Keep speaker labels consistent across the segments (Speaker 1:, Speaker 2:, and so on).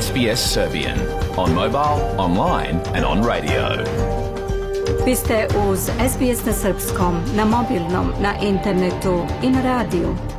Speaker 1: SBS Serbian on mobile, online and on radio.
Speaker 2: Vi ste uz SBS na srpskom, na mobilnom, na internetu i na radiju.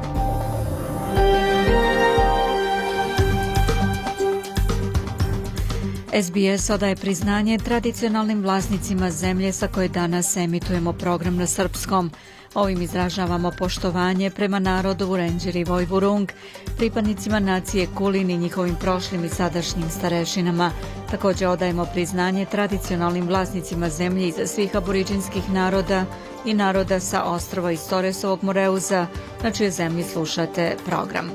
Speaker 2: SBS odaje priznanje tradicionalnim vlasnicima zemlje sa koje danas emitujemo program na srpskom. Ovim izražavamo poštovanje prema narodu Urenđer i Vojvurung, pripadnicima nacije Kulin i njihovim prošlim i sadašnjim starešinama. Takođe odajemo priznanje tradicionalnim vlasnicima zemlje iza svih aboriđinskih naroda i naroda sa ostrova iz Toresovog Moreuza, na čije zemlji slušate program.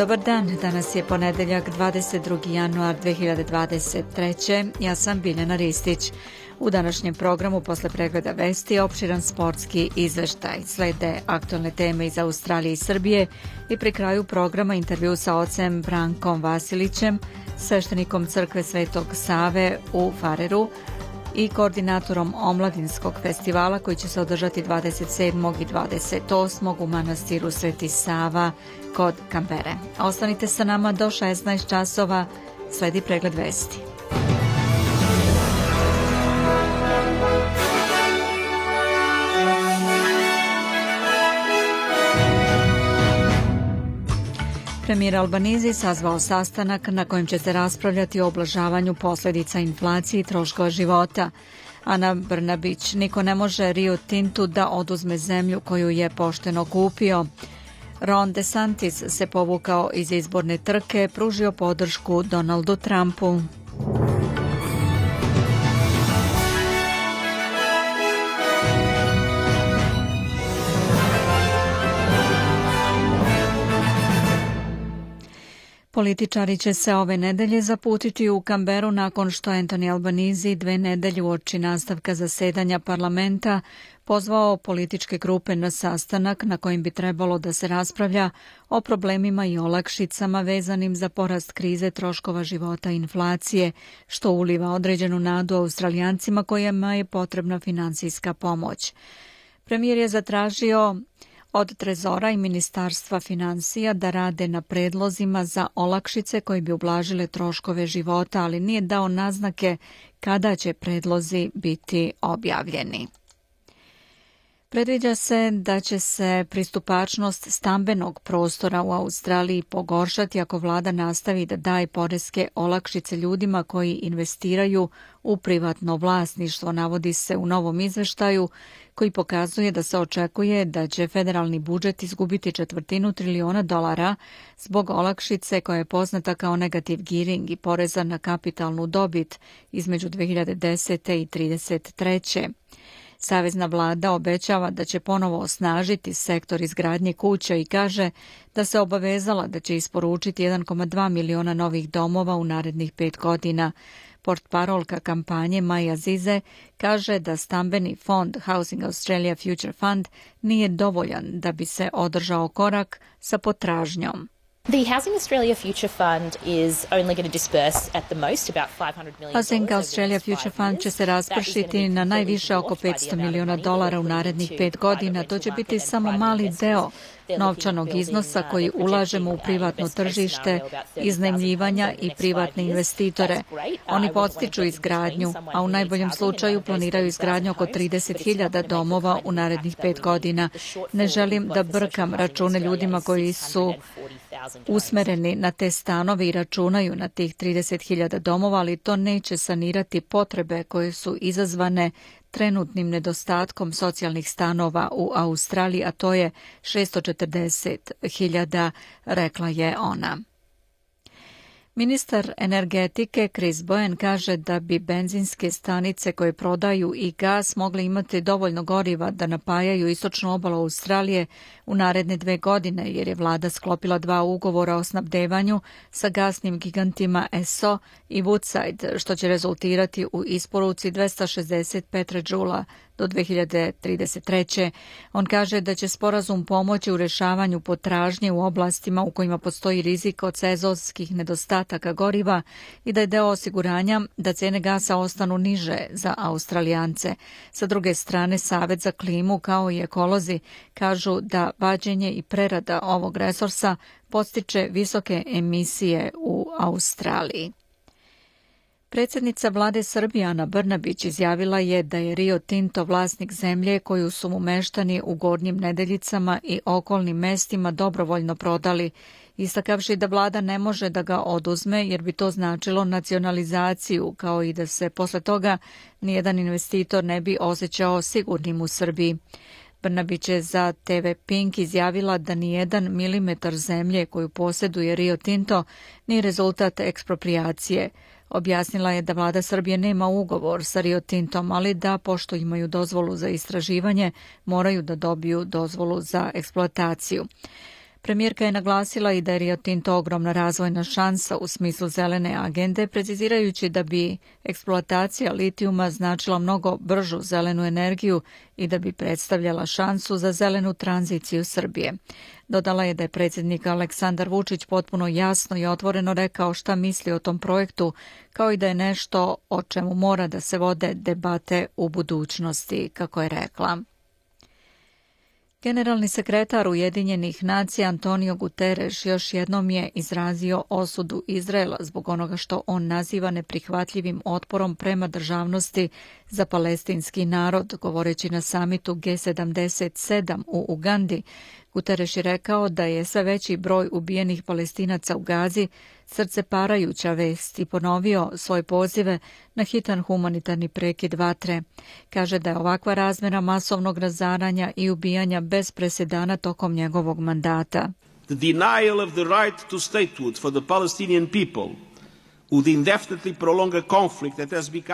Speaker 2: Dobar dan, danas je ponedeljak 22. januar 2023. Ja sam Biljana Ristić. U današnjem programu posle pregleda vesti opširan sportski izveštaj. Slede aktualne teme iz Australije i Srbije i pri kraju programa intervju sa ocem Brankom Vasilićem, sveštenikom Crkve Svetog Save u Fareru i koordinatorom Omladinskog festivala koji će se održati 27. i 28. u manastiru Sveti Sava kod Kambere. Ostanite sa nama do 16 časova, sledi pregled vesti. Premijer Albanizi sazvao sastanak na kojem će se raspravljati o oblažavanju posledica inflacije i troškova života. Ana Brnabić, niko ne može Rio Tintu da oduzme zemlju koju je pošteno kupio. Ron DeSantis se povukao iz izborne trke, pružio podršku Donaldu Trumpu. Političari će se ove nedelje zaputiti u Kamberu nakon što Anthony Albanizi dve nedelje uoči nastavka zasedanja parlamenta pozvao političke grupe na sastanak na kojim bi trebalo da se raspravlja o problemima i olakšicama vezanim za porast krize troškova života i inflacije, što uliva određenu nadu australijancima kojima je potrebna finansijska pomoć. Premijer je zatražio od Trezora i Ministarstva financija da rade na predlozima za olakšice koji bi ublažile troškove života, ali nije dao naznake kada će predlozi biti objavljeni. Predviđa se da će se pristupačnost stambenog prostora u Australiji pogoršati ako vlada nastavi da daje poreske olakšice ljudima koji investiraju u privatno vlasništvo, navodi se u novom izveštaju koji pokazuje da se očekuje da će federalni budžet izgubiti četvrtinu triliona dolara zbog olakšice koja je poznata kao negativ gearing i poreza na kapitalnu dobit između 2010. i 33. Savezna vlada obećava da će ponovo osnažiti sektor izgradnje kuća i kaže da se obavezala da će isporučiti 1,2 miliona novih domova u narednih pet godina. Portparolka kampanje Maja Zize kaže da stambeni fond Housing Australia Future Fund nije dovoljan da bi se održao korak sa potražnjom.
Speaker 3: The Housing Australia Future Fund is only going to disperse at the most about 500 million
Speaker 2: Housing Australia Future Fund će se raspršiti na najviše oko 500 miliona dolara u narednih pet godina. To će biti samo mali deo novčanog iznosa koji ulažemo u privatno tržište, iznajmljivanja i privatne investitore. Oni podstiču izgradnju, a u najboljem slučaju planiraju izgradnju oko 30.000 domova u narednih pet godina. Ne želim da brkam račune ljudima koji su usmereni na te stanove i računaju na tih 30.000 domova, ali to neće sanirati potrebe koje su izazvane trenutnim nedostatkom socijalnih stanova u Australiji, a to je 640.000, rekla je ona. Ministar energetike Chris Bowen kaže da bi benzinske stanice koje prodaju i gas mogle imati dovoljno goriva da napajaju istočnu obalu Australije u naredne dve godine, jer je vlada sklopila dva ugovora o snabdevanju sa gasnim gigantima ESO i Woodside, što će rezultirati u isporuci 260 petradžula do 2033. On kaže da će sporazum pomoći u rešavanju potražnje u oblastima u kojima postoji rizik od sezonskih nedostataka goriva i da je deo osiguranja da cene gasa ostanu niže za Australijance. Sa druge strane, Savet za klimu kao i ekolozi kažu da vađenje i prerada ovog resursa postiče visoke emisije u Australiji. Predsjednica vlade Srbije Ana Brnabić izjavila je da je Rio Tinto vlasnik zemlje koju su mu meštani u Gornjim Nedeljicama i okolnim mestima dobrovoljno prodali, istakavši da vlada ne može da ga oduzme jer bi to značilo nacionalizaciju, kao i da se posle toga nijedan investitor ne bi osjećao sigurnim u Srbiji. Brnabić je za TV Pink izjavila da nijedan milimetar zemlje koju posjeduje Rio Tinto ni rezultat ekspropriacije. Objasnila je da vlada Srbije nema ugovor sa Rio Tintom, ali da, pošto imaju dozvolu za istraživanje, moraju da dobiju dozvolu za eksploataciju. Premijerka je naglasila i da je Rio Tinto ogromna razvojna šansa u smislu zelene agende, precizirajući da bi eksploatacija litijuma značila mnogo bržu zelenu energiju i da bi predstavljala šansu za zelenu tranziciju Srbije. Dodala je da je predsjednik Aleksandar Vučić potpuno jasno i otvoreno rekao šta misli o tom projektu, kao i da je nešto o čemu mora da se vode debate u budućnosti, kako je rekla. Generalni sekretar Ujedinjenih nacija Antonio Guterres još jednom je izrazio osudu Izraela zbog onoga što on naziva neprihvatljivim otporom prema državnosti za palestinski narod, govoreći na samitu G77 u Ugandi, Guterres je rekao da je sve veći broj ubijenih palestinaca u Gazi srce parajuća vest i ponovio svoje pozive na hitan humanitarni prekid vatre. Kaže da je ovakva razmera masovnog razaranja i ubijanja bez presedana tokom njegovog mandata.
Speaker 4: The denial of the right to statehood for the Palestinian people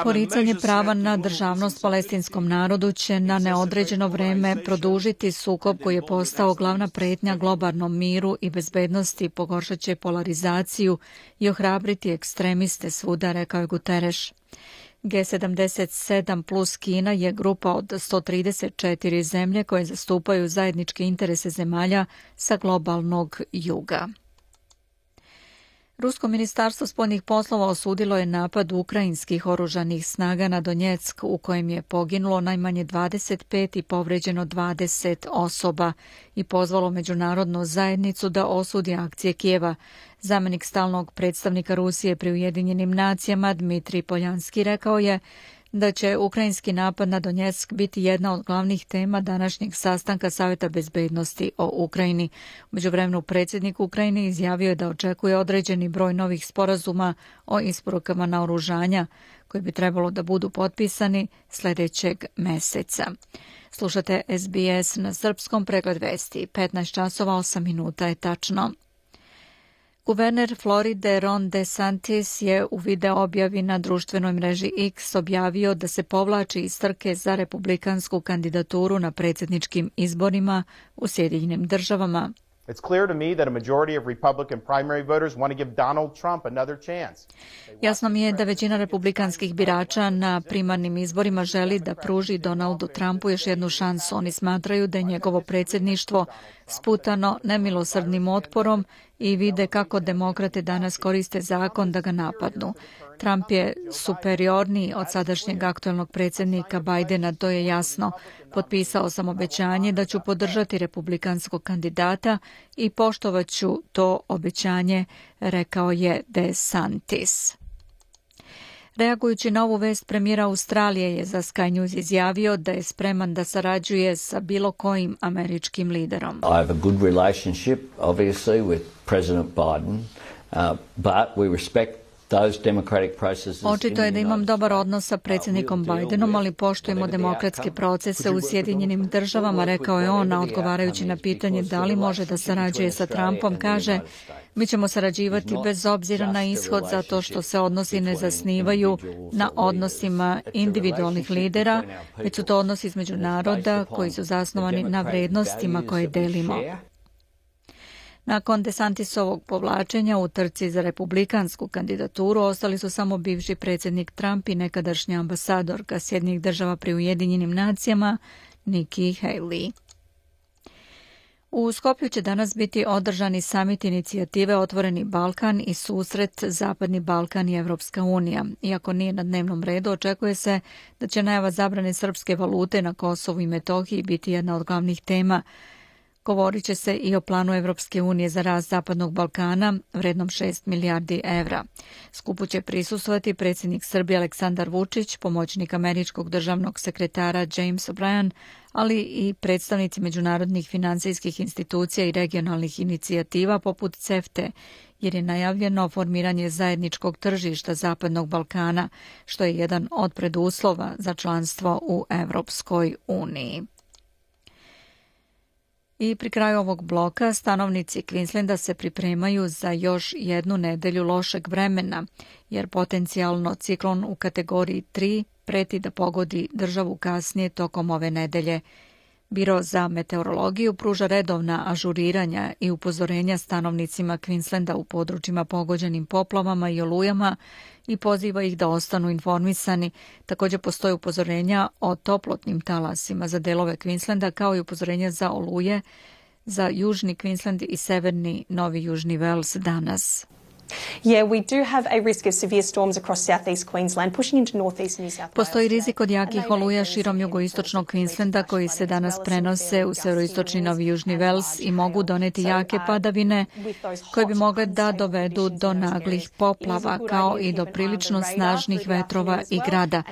Speaker 2: Poricanje prava na državnost palestinskom narodu će na neodređeno vreme produžiti sukob koji je postao glavna pretnja globalnom miru i bezbednosti, pogoršat će polarizaciju i ohrabriti ekstremiste svuda, rekao je Guterres. G77 plus Kina je grupa od 134 zemlje koje zastupaju zajedničke interese zemalja sa globalnog juga. Rusko ministarstvo spoljnih poslova osudilo je napad ukrajinskih oružanih snaga na Donjeck u kojem je poginulo najmanje 25 i povređeno 20 osoba i pozvalo međunarodnu zajednicu da osudi akcije Kijeva. Zamenik stalnog predstavnika Rusije pri Ujedinjenim nacijama Dmitri Poljanski rekao je da će ukrajinski napad na Donjeck biti jedna od glavnih tema današnjeg sastanka Saveta bezbednosti o Ukrajini. Umeđu vremenu predsjednik Ukrajine izjavio je da očekuje određeni broj novih sporazuma o isporukama na oružanja koji bi trebalo da budu potpisani sljedećeg meseca. Slušate SBS na srpskom pregled vesti. 15 časova 8 minuta je tačno. Guverner Floride Ron DeSantis je u video objavi na društvenoj mreži X objavio da se povlači iz trke za republikansku kandidaturu na predsjedničkim izborima u Sjedinjenim državama. It's clear to me that a majority of Republican primary voters want to give Donald Trump another chance. Jasno mi je da većina republikanskih birača na primarnim izborima želi da pruži Donaldu Trumpu još jednu šansu. Oni smatraju da je njegovo predsjedništvo sputano nemilosrdnim otporom i vide kako demokrate danas koriste zakon da ga napadnu. Trump je superiorniji od sadašnjeg aktualnog predsjednika Bajdena, to je jasno. Potpisao sam obećanje da ću podržati republikanskog kandidata i poštovaću to obećanje, rekao je DeSantis. Reagujući na ovu vest, premijera Australije je za Sky News izjavio da je spreman da sarađuje sa bilo kojim američkim liderom. I have a good relationship, obviously, with President Biden, uh, but we respect Očito je da imam dobar odnos sa predsjednikom Bidenom, ali poštujemo demokratske procese u Sjedinjenim državama, rekao je on, odgovarajući na pitanje da li može da sarađuje sa Trumpom, kaže mi ćemo sarađivati bez obzira na ishod zato što se odnosi ne zasnivaju na odnosima individualnih lidera, već su to odnosi između naroda koji su zasnovani na vrednostima koje delimo. Nakon Desantisovog povlačenja u trci za republikansku kandidaturu ostali su samo bivši predsjednik Trump i nekadašnja ambasadorka Sjednih država pri Ujedinjenim nacijama Nikki Haley. U Skoplju će danas biti održani samit inicijative Otvoreni Balkan i susret Zapadni Balkan i Evropska unija. Iako nije na dnevnom redu, očekuje se da će najava zabrane srpske valute na Kosovu i Metohiji biti jedna od glavnih tema Govorit će se i o planu Evropske unije za rast Zapadnog Balkana vrednom 6 milijardi evra. Skupu će prisustovati predsjednik Srbije Aleksandar Vučić, pomoćnik američkog državnog sekretara James O'Brien, ali i predstavnici međunarodnih financijskih institucija i regionalnih inicijativa poput CEFTE, jer je najavljeno formiranje zajedničkog tržišta Zapadnog Balkana, što je jedan od preduslova za članstvo u Evropskoj uniji. I pri kraju ovog bloka stanovnici Queenslanda se pripremaju za još jednu nedelju lošeg vremena, jer potencijalno ciklon u kategoriji 3 preti da pogodi državu kasnije tokom ove nedelje. Biro za meteorologiju pruža redovna ažuriranja i upozorenja stanovnicima Queenslanda u područjima pogođenim poplavama i olujama i poziva ih da ostanu informisani. Također postoje upozorenja o toplotnim talasima za delove Queenslanda kao i upozorenja za oluje za južni Queensland i severni Novi Južni Wales danas. Postoji rizik od jakih oluja širom jugoistočnog Queenslanda koji se danas prenose u severoistočni Novi Južni Vels i mogu doneti jake padavine koje bi mogle da dovedu do naglih poplava kao i do prilično snažnih vetrova i grada.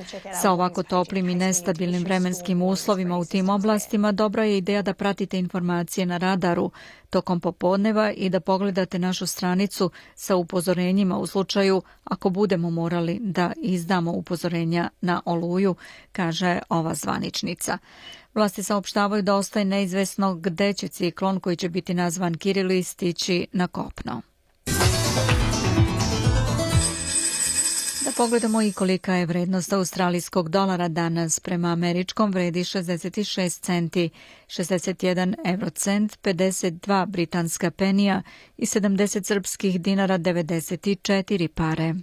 Speaker 2: Sa ovako toplim i nestabilnim vremenskim uslovima u tim oblastima dobra je ideja da pratite informacije na radaru tokom popodneva i da pogledate našu stranicu sa upozorenjima u slučaju ako budemo morali da izdamo upozorenja na oluju, kaže ova zvaničnica. Vlasti saopštavaju da ostaje neizvesno gde će ciklon koji će biti nazvan Kirili stići na kopno. Pogledamo i kolika je vrednost australijskog dolara danas. Prema američkom vredi 66 centi, 61 eurocent, 52 britanska penija i 70 srpskih dinara 94 pare.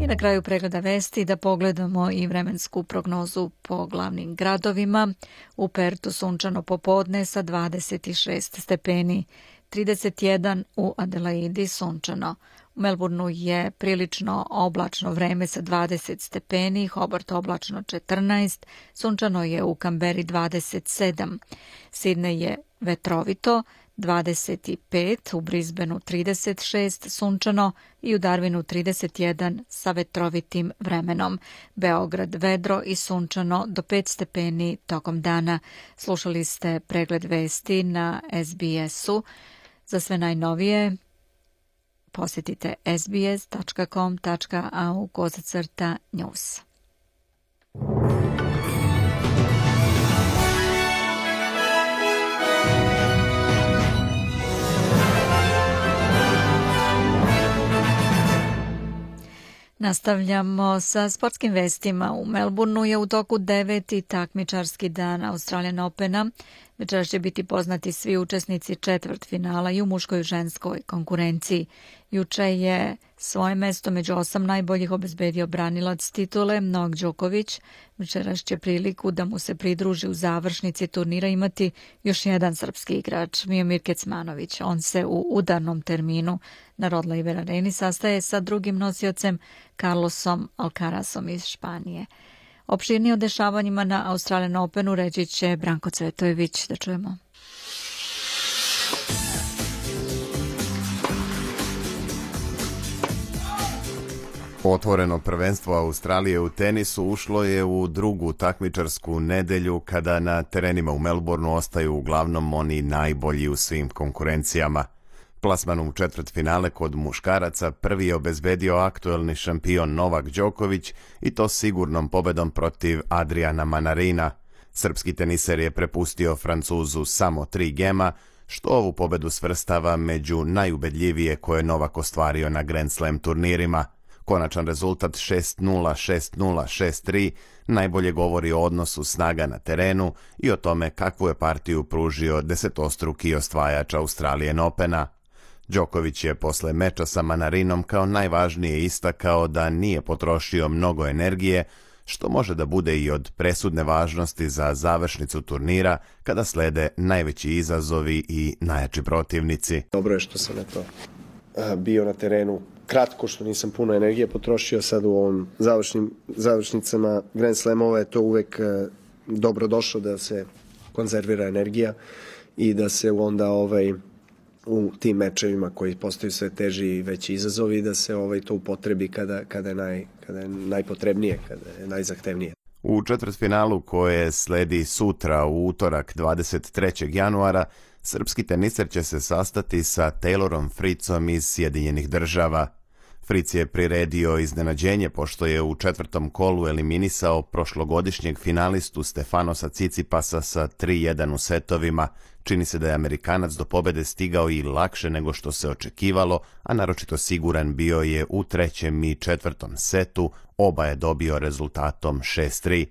Speaker 2: I na kraju pregleda vesti da pogledamo i vremensku prognozu po glavnim gradovima. U Pertu sunčano popodne sa 26 stepeni. 31 u Adelaidi sunčano. U Melbourneu je prilično oblačno vreme sa 20 stepeni, Hobart oblačno 14, sunčano je u Kamberi 27, Sidney je vetrovito 25, u Brisbaneu 36 sunčano i u Darwinu 31 sa vetrovitim vremenom. Beograd vedro i sunčano do 5 stepeni tokom dana. Slušali ste pregled vesti na SBS-u. Za sve najnovije posjetite sbs.com.au kozacrta news. Nastavljamo sa sportskim vestima. U Melbourneu je u toku deveti takmičarski dan Australian Opena. Večeras će biti poznati svi učesnici četvrt finala i u muškoj i ženskoj konkurenciji. Juče je svoje mesto među osam najboljih obezbedio branilac titule Novak Đoković. Večeras će priliku da mu se pridruži u završnici turnira imati još jedan srpski igrač, Miomir Kecmanović. On se u udarnom terminu na Rod Laver Areni sastaje sa drugim nosiocem Carlosom Alcarazom iz Španije. Opširnije o dešavanjima na Australian Openu reći će Branko Cvetojević. Da čujemo.
Speaker 5: Otvoreno prvenstvo Australije u tenisu ušlo je u drugu takmičarsku nedelju kada na terenima u Melbourneu ostaju uglavnom oni najbolji u svim konkurencijama. Plasmanom u četvrt finale kod muškaraca prvi je obezbedio aktuelni šampion Novak Đoković i to sigurnom pobedom protiv Adriana Manarina. Srpski teniser je prepustio Francuzu samo tri gema, što ovu pobedu svrstava među najubedljivije koje Novak ostvario na Grand Slam turnirima – Konačan rezultat 6-0, 6-0, 6-3 najbolje govori o odnosu snaga na terenu i o tome kakvu je partiju pružio desetostruki osvajač Australijen Opena. Đoković je posle meča sa Manarinom kao najvažnije istakao da nije potrošio mnogo energije, što može da bude i od presudne važnosti za završnicu turnira kada slede najveći izazovi i najjači protivnici.
Speaker 6: Dobro je što sam eto bio na terenu kratko što nisam puno energije potrošio sad u ovom završnim, završnicama Grand Slamova je to uvek dobro došlo da se konzervira energija i da se onda ovaj u tim mečevima koji postaju sve teži i veći izazovi da se ovaj to upotrebi kada, kada, je, naj, kada je najpotrebnije, kada je najzahtevnije.
Speaker 5: U četvrtfinalu koje sledi sutra u utorak 23. januara, srpski teniser će se sastati sa Taylorom Fritzom iz Sjedinjenih država. Fritz je priredio iznenađenje pošto je u četvrtom kolu eliminisao prošlogodišnjeg finalistu Stefanosa Cicipasa sa 3-1 u setovima. Čini se da je Amerikanac do pobede stigao i lakše nego što se očekivalo, a naročito siguran bio je u trećem i četvrtom setu, oba je dobio rezultatom 6-3.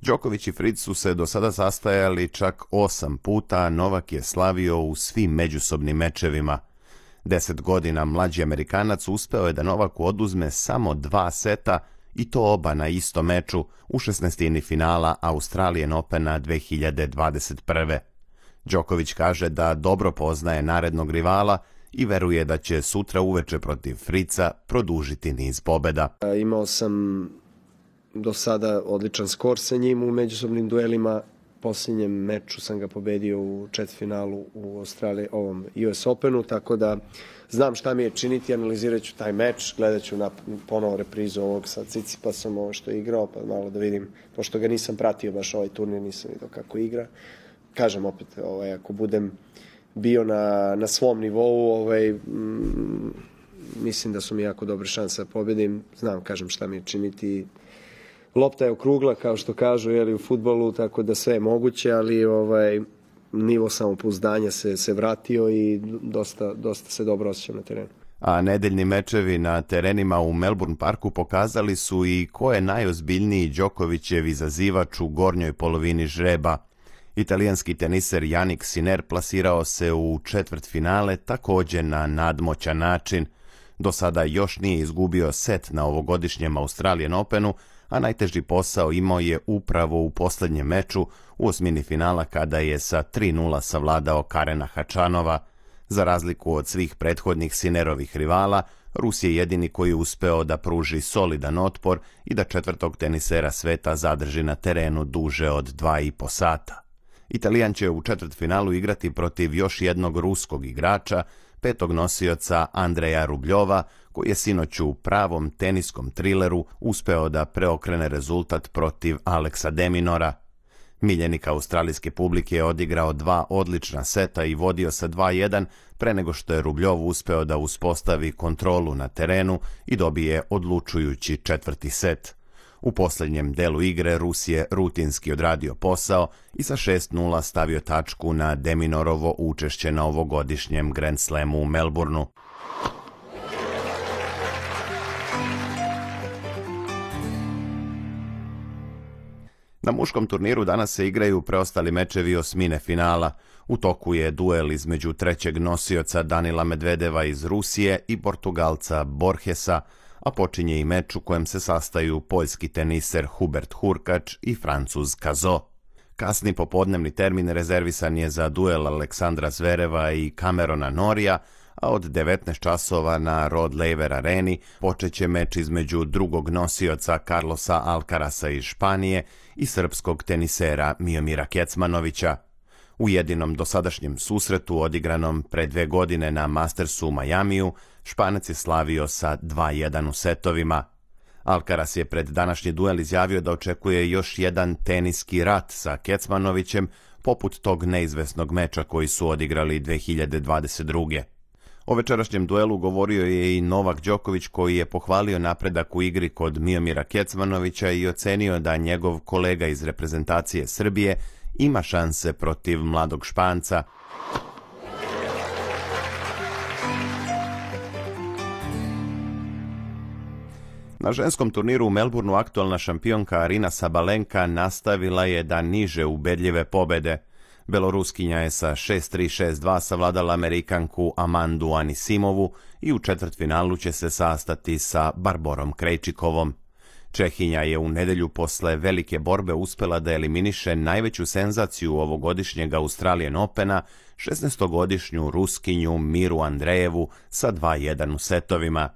Speaker 5: Đoković i Fritz su se do sada sastajali čak osam puta, a Novak je slavio u svim međusobnim mečevima. Deset godina mlađi Amerikanac uspeo je da Novaku oduzme samo dva seta i to oba na istom meču u 16. finala Australijan Opena 2021. Đoković kaže da dobro poznaje narednog rivala i veruje da će sutra uveče protiv Frica produžiti niz pobeda.
Speaker 6: Imao sam do sada odličan skor sa njim u međusobnim duelima. Posljednjem meču sam ga pobedio u četvrtfinalu u Australiji, ovom US Openu, tako da znam šta mi je činiti, analizirat ću taj meč, gledat ću na ponovo reprizu ovog sa Cicipasom, ovo što je igrao, pa malo da vidim, pošto ga nisam pratio baš ovaj turnir, nisam vidio kako igra. Kažem opet, ovaj, ako budem bio na, na svom nivou, ovaj, mm, mislim da su mi jako dobre šanse da pobedim, znam, kažem šta mi je činiti, lopta je okrugla, kao što kažu, jeli, u futbolu, tako da sve je moguće, ali ovaj, nivo samopouzdanja se, se vratio i dosta, dosta se dobro osjećam na terenu.
Speaker 5: A nedeljni mečevi na terenima u Melbourne parku pokazali su i ko je najozbiljniji Đokovićev izazivač u gornjoj polovini žreba. Italijanski teniser Janik Siner plasirao se u četvrt finale takođe na nadmoćan način. Do sada još nije izgubio set na ovogodišnjem Australian Openu, a najteži posao imao je upravo u poslednjem meču u osmini finala kada je sa 3-0 savladao Karena Hačanova. Za razliku od svih prethodnih Sinerovih rivala, Rus je jedini koji je uspeo da pruži solidan otpor i da četvrtog tenisera sveta zadrži na terenu duže od dva i po sata. Italijan će u četvrtfinalu igrati protiv još jednog ruskog igrača, petog nosioca Andreja Rubljova, koji je sinoć u pravom teniskom trileru uspeo da preokrene rezultat protiv Aleksa Deminora. Miljenik australijske publike je odigrao dva odlična seta i vodio sa 2-1 pre nego što je Rubljov uspeo da uspostavi kontrolu na terenu i dobije odlučujući četvrti set. U poslednjem delu igre Rus je rutinski odradio posao i sa 6-0 stavio tačku na Deminorovo učešće na ovogodišnjem Grand Slamu u Melbourneu. Na muškom turniru danas se igraju preostali mečevi osmine finala. U toku je duel između trećeg nosioca Danila Medvedeva iz Rusije i Portugalca Borgesa, a počinje i meč u kojem se sastaju poljski teniser Hubert Hurkač i Francuz Kazo. Kasni popodnevni termin rezervisan je za duel Aleksandra Zvereva i Camerona Norija, a od 19 časova na Rod Laver areni počeće meč između drugog nosioca Carlosa Alcarasa iz Španije i srpskog tenisera Miomira Kecmanovića. U jedinom dosadašnjem susretu odigranom pre dve godine na Mastersu u Majamiju, Španac je slavio sa 2-1 u setovima. Alcaraz je pred današnji duel izjavio da očekuje još jedan teniski rat sa Kecmanovićem, poput tog neizvesnog meča koji su odigrali 2022. O večerašnjem duelu govorio je i Novak Đoković koji je pohvalio napredak u igri kod Miomira Kecmanovića i ocenio da njegov kolega iz reprezentacije Srbije ima šanse protiv mladog Španca. Na ženskom turniru u Melbourneu aktualna šampionka Arina Sabalenka nastavila je da niže ubedljive pobede. Beloruskinja je sa 6-3-6-2 savladala Amerikanku Amandu Anisimovu i u četvrtfinalu će se sastati sa Barborom Krejčikovom. Čehinja je u nedelju posle velike borbe uspela da eliminiše najveću senzaciju ovogodišnjeg Australijan Opena, 16-godišnju Ruskinju Miru Andrejevu sa 2-1 u setovima.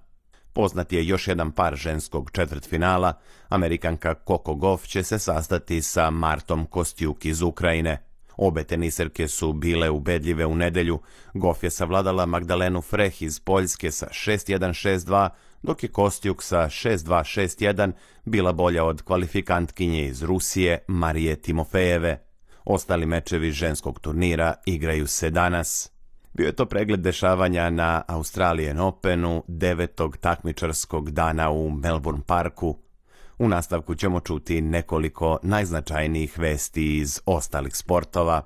Speaker 5: Poznat je još jedan par ženskog četvrtfinala. Amerikanka Coco Goff će se sastati sa Martom Kostjuk iz Ukrajine. Obe teniserke su bile ubedljive u nedelju. Goff je savladala Magdalenu Freh iz Poljske sa 6-1-6-2, dok je Kostjuk sa 6-2-6-1 bila bolja od kvalifikantkinje iz Rusije Marije Timofejeve. Ostali mečevi ženskog turnira igraju se danas. Bio je to pregled dešavanja na Australijan Openu devetog takmičarskog dana u Melbourne Parku. U nastavku ćemo čuti nekoliko najznačajnijih vesti iz ostalih sportova.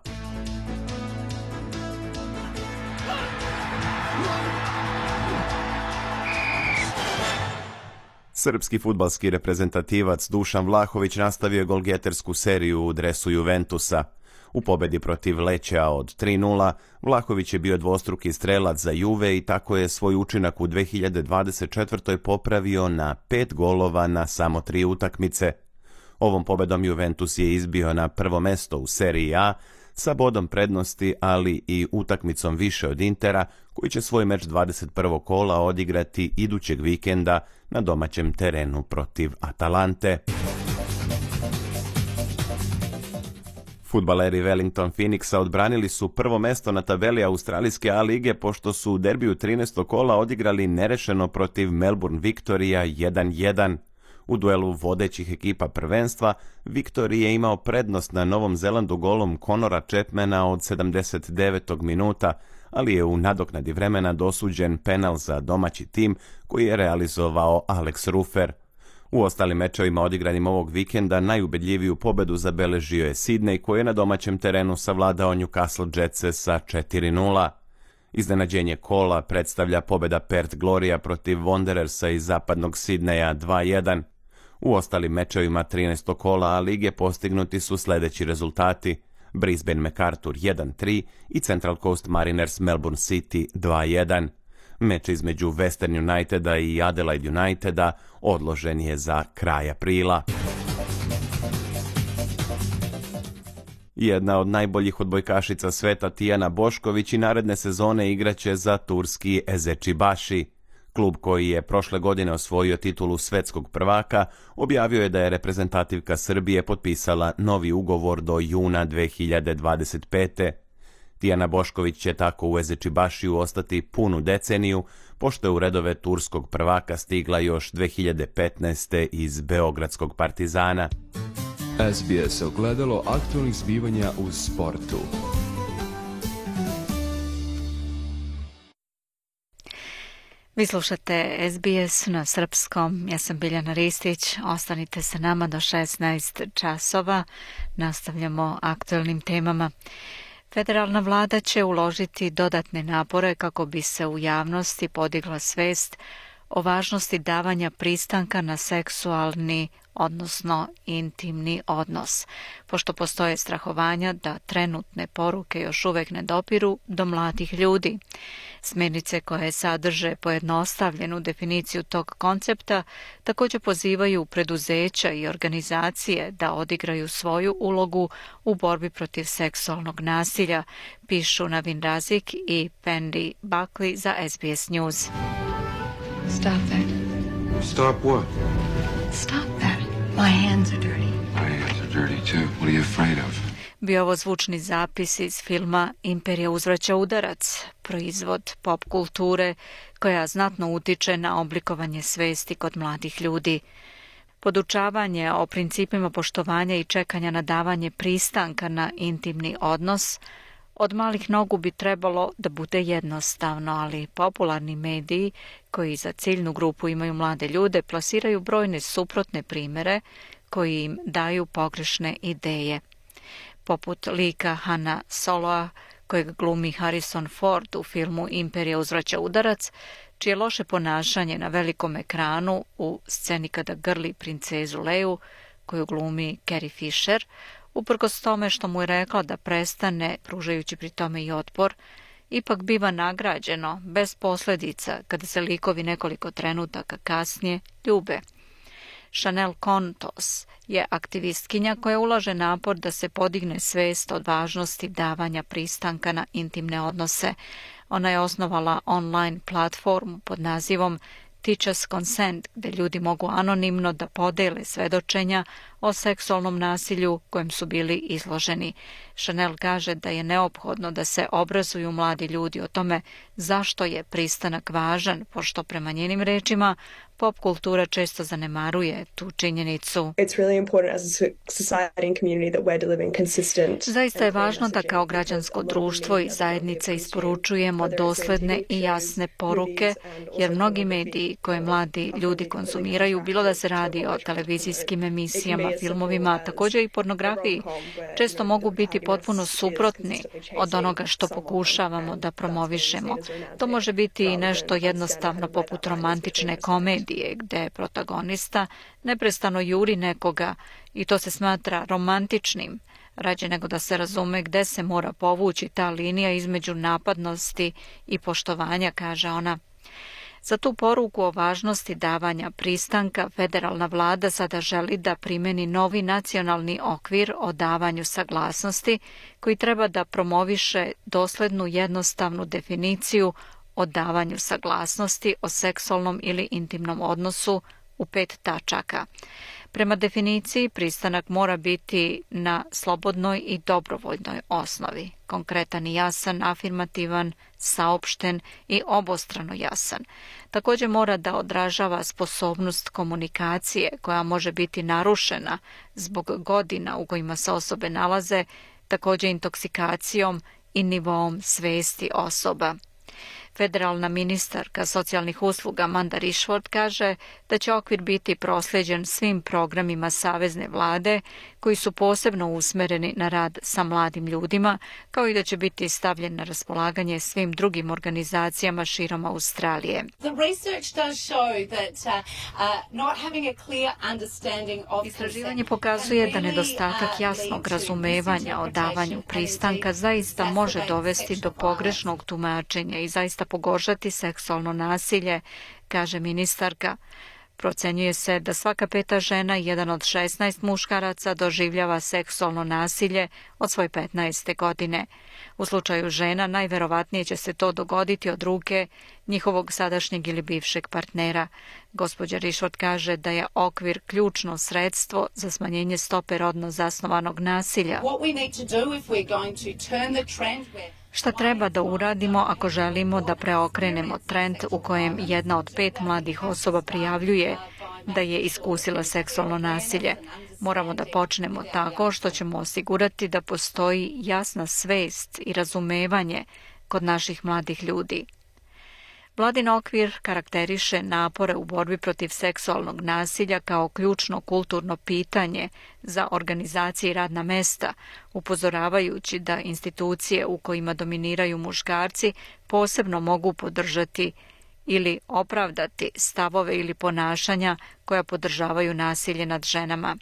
Speaker 5: Srpski futbalski reprezentativac Dušan Vlahović nastavio je golgetersku seriju u dresu Juventusa. U pobedi protiv Leća od 3-0, Vlahović je bio dvostruki strelac za Juve i tako je svoj učinak u 2024. popravio na pet golova na samo tri utakmice. Ovom pobedom Juventus je izbio na prvo mesto u seriji A sa bodom prednosti, ali i utakmicom više od Intera, koji će svoj meč 21. kola odigrati idućeg vikenda na domaćem terenu protiv Atalante. Futbaleri Wellington Phoenixa odbranili su prvo mesto na tabeli Australijske A lige pošto su u derbiju 13. kola odigrali nerešeno protiv Melbourne Victoria 1-1. U duelu vodećih ekipa prvenstva, Victory je imao prednost na Novom Zelandu golom Conora Chapmana od 79. minuta, ali je u nadoknadi vremena dosuđen penal za domaći tim koji je realizovao Alex Ruffer. U ostalim mečevima odigranim ovog vikenda najubedljiviju pobedu zabeležio je Sydney koji je na domaćem terenu savladao Newcastle Jetse sa 4-0. Iznenađenje kola predstavlja pobeda Perth Gloria protiv Wanderersa iz zapadnog Sidneja 2-1. U ostalim mečevima 13. kola A lige postignuti su sledeći rezultati. Brisbane MacArthur 1-3 i Central Coast Mariners Melbourne City 2-1. Meč između Western Uniteda i Adelaide Uniteda odložen je za kraj aprila. Jedna od najboljih odbojkašica sveta Tijana Bošković i naredne sezone igraće za turski Ezeči Baši. Klub koji je prošle godine osvojio titulu svetskog prvaka objavio je da je reprezentativka Srbije potpisala novi ugovor do juna 2025. Tijana Bošković će tako u Ezečibašiju ostati punu deceniju, pošto je u redove turskog prvaka stigla još 2015. iz Beogradskog partizana.
Speaker 1: SBS ogledalo aktualnih zbivanja u sportu.
Speaker 2: Vi slušate SBS na srpskom. Ja sam Biljana Ristić. Ostanite sa nama do 16 časova. Nastavljamo aktualnim temama. Federalna vlada će uložiti dodatne napore kako bi se u javnosti podigla svest o važnosti davanja pristanka na seksualni odnosno intimni odnos, pošto postoje strahovanja da trenutne poruke još uvek ne dopiru do mladih ljudi. Smernice koje sadrže pojednostavljenu definiciju tog koncepta takođe pozivaju preduzeća i organizacije da odigraju svoju ulogu u borbi protiv seksualnog nasilja, pišu Navin Razik i Pendy Buckley za SBS News.
Speaker 7: Stop that.
Speaker 8: Stop what?
Speaker 7: Stop. My hands are dirty.
Speaker 8: My hands are dirty too. What are you afraid of?
Speaker 2: Bio ovo zvučni zapis iz filma Imperija uzvraća udarac, proizvod pop kulture koja znatno utiče na oblikovanje svesti kod mladih ljudi. Podučavanje o principima poštovanja i čekanja na davanje pristanka na intimni odnos – Od malih nogu bi trebalo da bude jednostavno, ali popularni mediji, koji za ciljnu grupu imaju mlade ljude, plasiraju brojne suprotne primere koji im daju pogrešne ideje. Poput lika Hana Soloa, kojeg glumi Harrison Ford u filmu Imperija uzvraća udarac, čije loše ponašanje na velikom ekranu u sceni kada grli princezu Leju, koju glumi Carrie Fisher, uprkos tome što mu je rekla da prestane, pružajući pri tome i otpor, ipak biva nagrađeno, bez posledica, kada se likovi nekoliko trenutaka kasnije ljube. Chanel Contos je aktivistkinja koja ulaže napor da se podigne svest od važnosti davanja pristanka na intimne odnose. Ona je osnovala online platformu pod nazivom Teachers Consent, gde ljudi mogu anonimno da podele svedočenja o seksualnom nasilju kojem su bili izloženi. Chanel kaže da je neophodno da se obrazuju mladi ljudi o tome zašto je pristanak važan, pošto prema njenim rečima pop kultura često zanemaruje tu činjenicu. Zaista je važno da kao građansko društvo i zajednice isporučujemo dosledne i jasne poruke, jer mnogi mediji koje mladi ljudi konzumiraju, bilo da se radi o televizijskim emisijama, filmovima, također i pornografiji, često mogu biti potpuno suprotni od onoga što pokušavamo da promovišemo. To može biti i nešto jednostavno poput romantične komedije, gde protagonista neprestano juri nekoga i to se smatra romantičnim, rađe nego da se razume gde se mora povući ta linija između napadnosti i poštovanja, kaže ona. Za tu poruku o važnosti davanja pristanka federalna vlada sada želi da primeni novi nacionalni okvir o davanju saglasnosti koji treba da promoviše doslednu jednostavnu definiciju o davanju saglasnosti o seksualnom ili intimnom odnosu u pet tačaka. Prema definiciji, pristanak mora biti na slobodnoj i dobrovoljnoj osnovi, konkretan i jasan, afirmativan, saopšten i obostrano jasan. Također mora da odražava sposobnost komunikacije koja može biti narušena zbog godina u kojima se osobe nalaze, također intoksikacijom i nivom svesti osoba. Federalna ministarka socijalnih usluga Amanda Rishford kaže da će okvir biti prosljeđen svim programima savezne vlade koji su posebno usmereni na rad sa mladim ljudima, kao i da će biti stavljen na raspolaganje svim drugim organizacijama širom Australije. Istraživanje pokazuje da nedostatak uh, jasnog razumevanja o davanju pristanka zaista može dovesti do pogrešnog tumačenja i zaista pogoršati seksualno nasilje, kaže ministarka. Procenjuje se da svaka peta žena i jedan od 16 muškaraca doživljava seksualno nasilje od svoje 15. godine. U slučaju žena najverovatnije će se to dogoditi od ruke njihovog sadašnjeg ili bivšeg partnera. Gospođa Rišot kaže da je okvir ključno sredstvo za smanjenje stope rodno zasnovanog nasilja. Šta treba da uradimo ako želimo da preokrenemo trend u kojem jedna od pet mladih osoba prijavljuje da je iskusila seksualno nasilje? Moramo da počnemo tako što ćemo osigurati da postoji jasna svest i razumevanje kod naših mladih ljudi. Vladin okvir karakteriše napore u borbi protiv seksualnog nasilja kao ključno kulturno pitanje za organizacije i radna mesta, upozoravajući da institucije u kojima dominiraju muškarci posebno mogu podržati ili opravdati stavove ili ponašanja koja podržavaju nasilje nad ženama.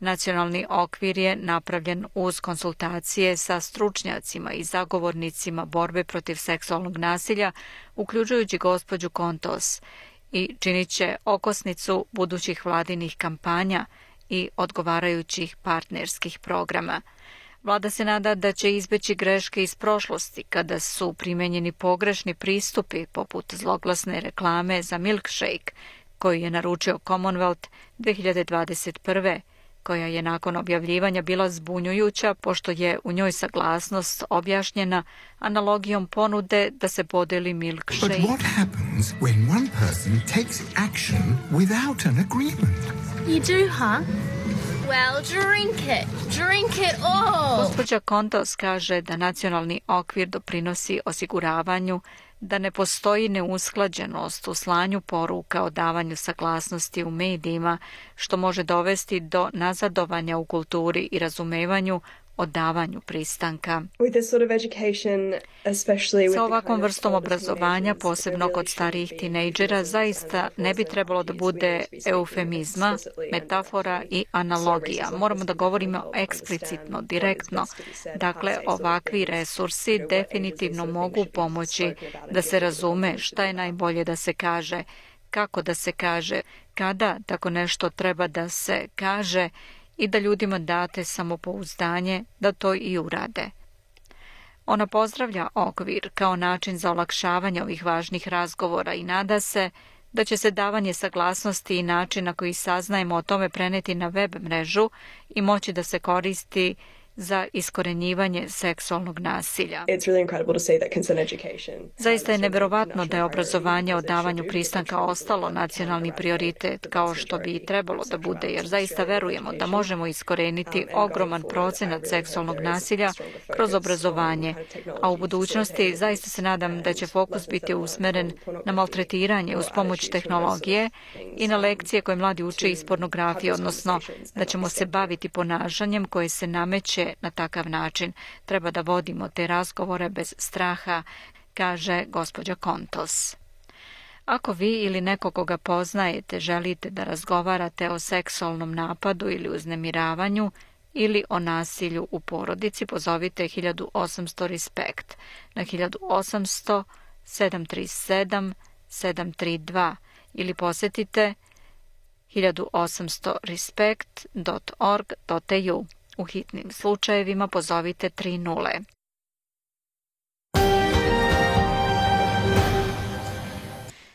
Speaker 2: Nacionalni okvir je napravljen uz konsultacije sa stručnjacima i zagovornicima borbe protiv seksualnog nasilja, uključujući gospođu Kontos, i činit će okosnicu budućih vladinih kampanja i odgovarajućih partnerskih programa. Vlada se nada da će izbeći greške iz prošlosti kada su primenjeni pogrešni pristupi poput zloglasne reklame za milkshake koju je naručio Commonwealth 2021 koja je nakon objavljivanja bila zbunjujuća pošto je u njoj saglasnost objašnjena analogijom ponude da se podeli milkshake. But what happens when one person takes action without an agreement? You do, huh? Well, drink it. Drink it all. Gospođa Kontos kaže da nacionalni okvir doprinosi osiguravanju da ne postoji neusklađenost u slanju poruka o davanju saglasnosti u medijima, što može dovesti do nazadovanja u kulturi i razumevanju o davanju pristanka.
Speaker 9: Sa
Speaker 2: ovakvom vrstom obrazovanja, posebno kod starijih tinejdžera, zaista ne bi trebalo da bude eufemizma, metafora i analogija. Moramo da govorimo eksplicitno, direktno. Dakle, ovakvi resursi definitivno mogu pomoći da se razume šta je najbolje da se kaže, kako da se kaže, kada tako nešto treba da se kaže i da ljudima date samopouzdanje da to i urade. Ona pozdravlja okvir kao način za olakšavanje ovih važnih razgovora i nada se da će se davanje saglasnosti i način na koji saznajemo o tome preneti na web mrežu i moći da se koristi za iskorenjivanje seksualnog nasilja. Zaista je neverovatno da je obrazovanje o davanju pristanka ostalo nacionalni prioritet kao što bi i trebalo da bude, jer zaista verujemo da možemo iskoreniti ogroman procenat seksualnog nasilja kroz obrazovanje, a u budućnosti zaista se nadam da će fokus biti usmeren na maltretiranje uz pomoć tehnologije i na lekcije koje mladi uče iz pornografije, odnosno da ćemo se baviti ponašanjem koje se nameće na takav način. Treba da vodimo te razgovore bez straha, kaže gospođa Kontos. Ako vi ili neko koga poznajete želite da razgovarate o seksualnom napadu ili uznemiravanju ili o nasilju u porodici, pozovite 1800 Respekt na 1800 737 732 ili posetite 1800respect.org.eu. U hitnim slučajevima pozovite 30.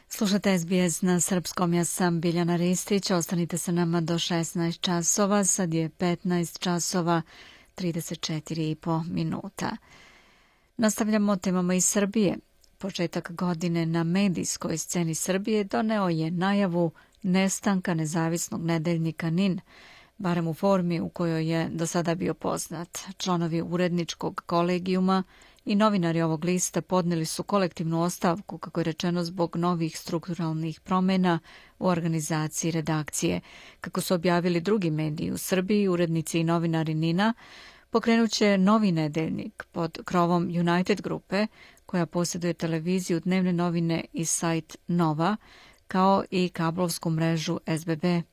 Speaker 2: Slušate SBS na srpskom, ja sam Biljana Ristić, ostanite sa nama do 16 časova, sad je 15 časova 34 i po minuta. Nastavljamo temama iz Srbije. Početak godine na medijskoj sceni Srbije doneo je najavu nestanka nezavisnog nedeljnika NIN, barem u formi u kojoj je do sada bio poznat. Članovi uredničkog kolegijuma i novinari ovog lista podneli su kolektivnu ostavku, kako je rečeno, zbog novih strukturalnih promena u organizaciji redakcije. Kako su objavili drugi mediji u Srbiji, urednici i novinari Nina pokrenuće novi nedeljnik pod krovom United grupe, koja posjeduje televiziju, dnevne novine i sajt Nova, kao i kablovsku mrežu SBB.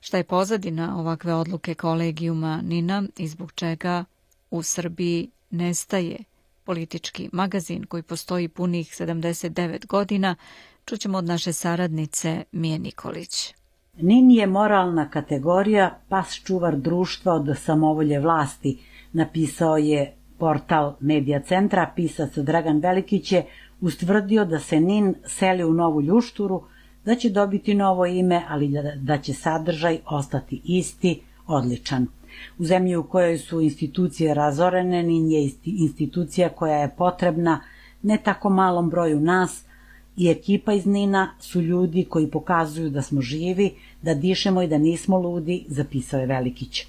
Speaker 2: Šta je pozadina ovakve odluke kolegijuma Nina i zbog čega u Srbiji nestaje politički magazin koji postoji punih 79 godina, čućemo od naše saradnice Mije Nikolić.
Speaker 10: NIN je moralna kategorija, pas čuvar društva od samovolje vlasti, napisao je portal Medija centra, pisac Dragan Velikić je ustvrdio da se NIN seli u Novu Ljušturu, da će dobiti novo ime, ali da, da će sadržaj ostati isti, odličan. U zemlji u kojoj su institucije razorene, NIN je institucija koja je potrebna ne tako malom broju nas i ekipa iz Nina su ljudi koji pokazuju da smo živi, da dišemo i da nismo ludi, zapisao je Velikić.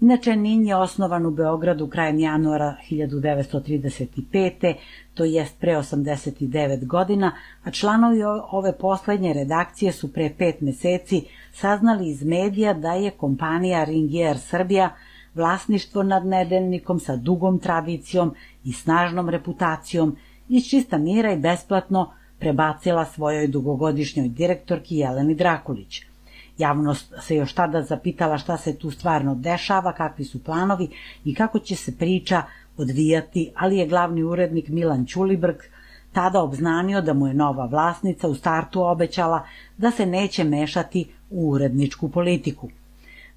Speaker 10: Inače, NIN je osnovan u Beogradu krajem januara 1935. to jest pre 89 godina, a članovi ove poslednje redakcije su pre pet meseci saznali iz medija da je kompanija Ringier Srbija vlasništvo nad nedeljnikom sa dugom tradicijom i snažnom reputacijom iz čista mira i besplatno prebacila svojoj dugogodišnjoj direktorki Jeleni Drakulić – Javnost se još tada zapitala šta se tu stvarno dešava, kakvi su planovi i kako će se priča odvijati, ali je glavni urednik Milan Ćulibrg tada obznanio da mu je nova vlasnica u startu obećala da se neće mešati u uredničku politiku.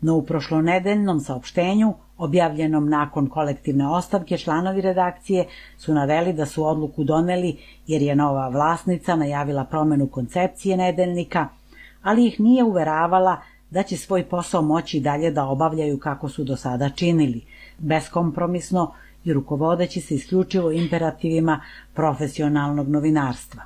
Speaker 10: No u prošlonedeljnom saopštenju, objavljenom nakon kolektivne ostavke, članovi redakcije su naveli da su odluku doneli jer je nova vlasnica najavila promenu koncepcije nedeljnika – ali ih nije uveravala da će svoj posao moći dalje da obavljaju kako su do sada činili, beskompromisno i rukovodeći se isključivo imperativima profesionalnog novinarstva.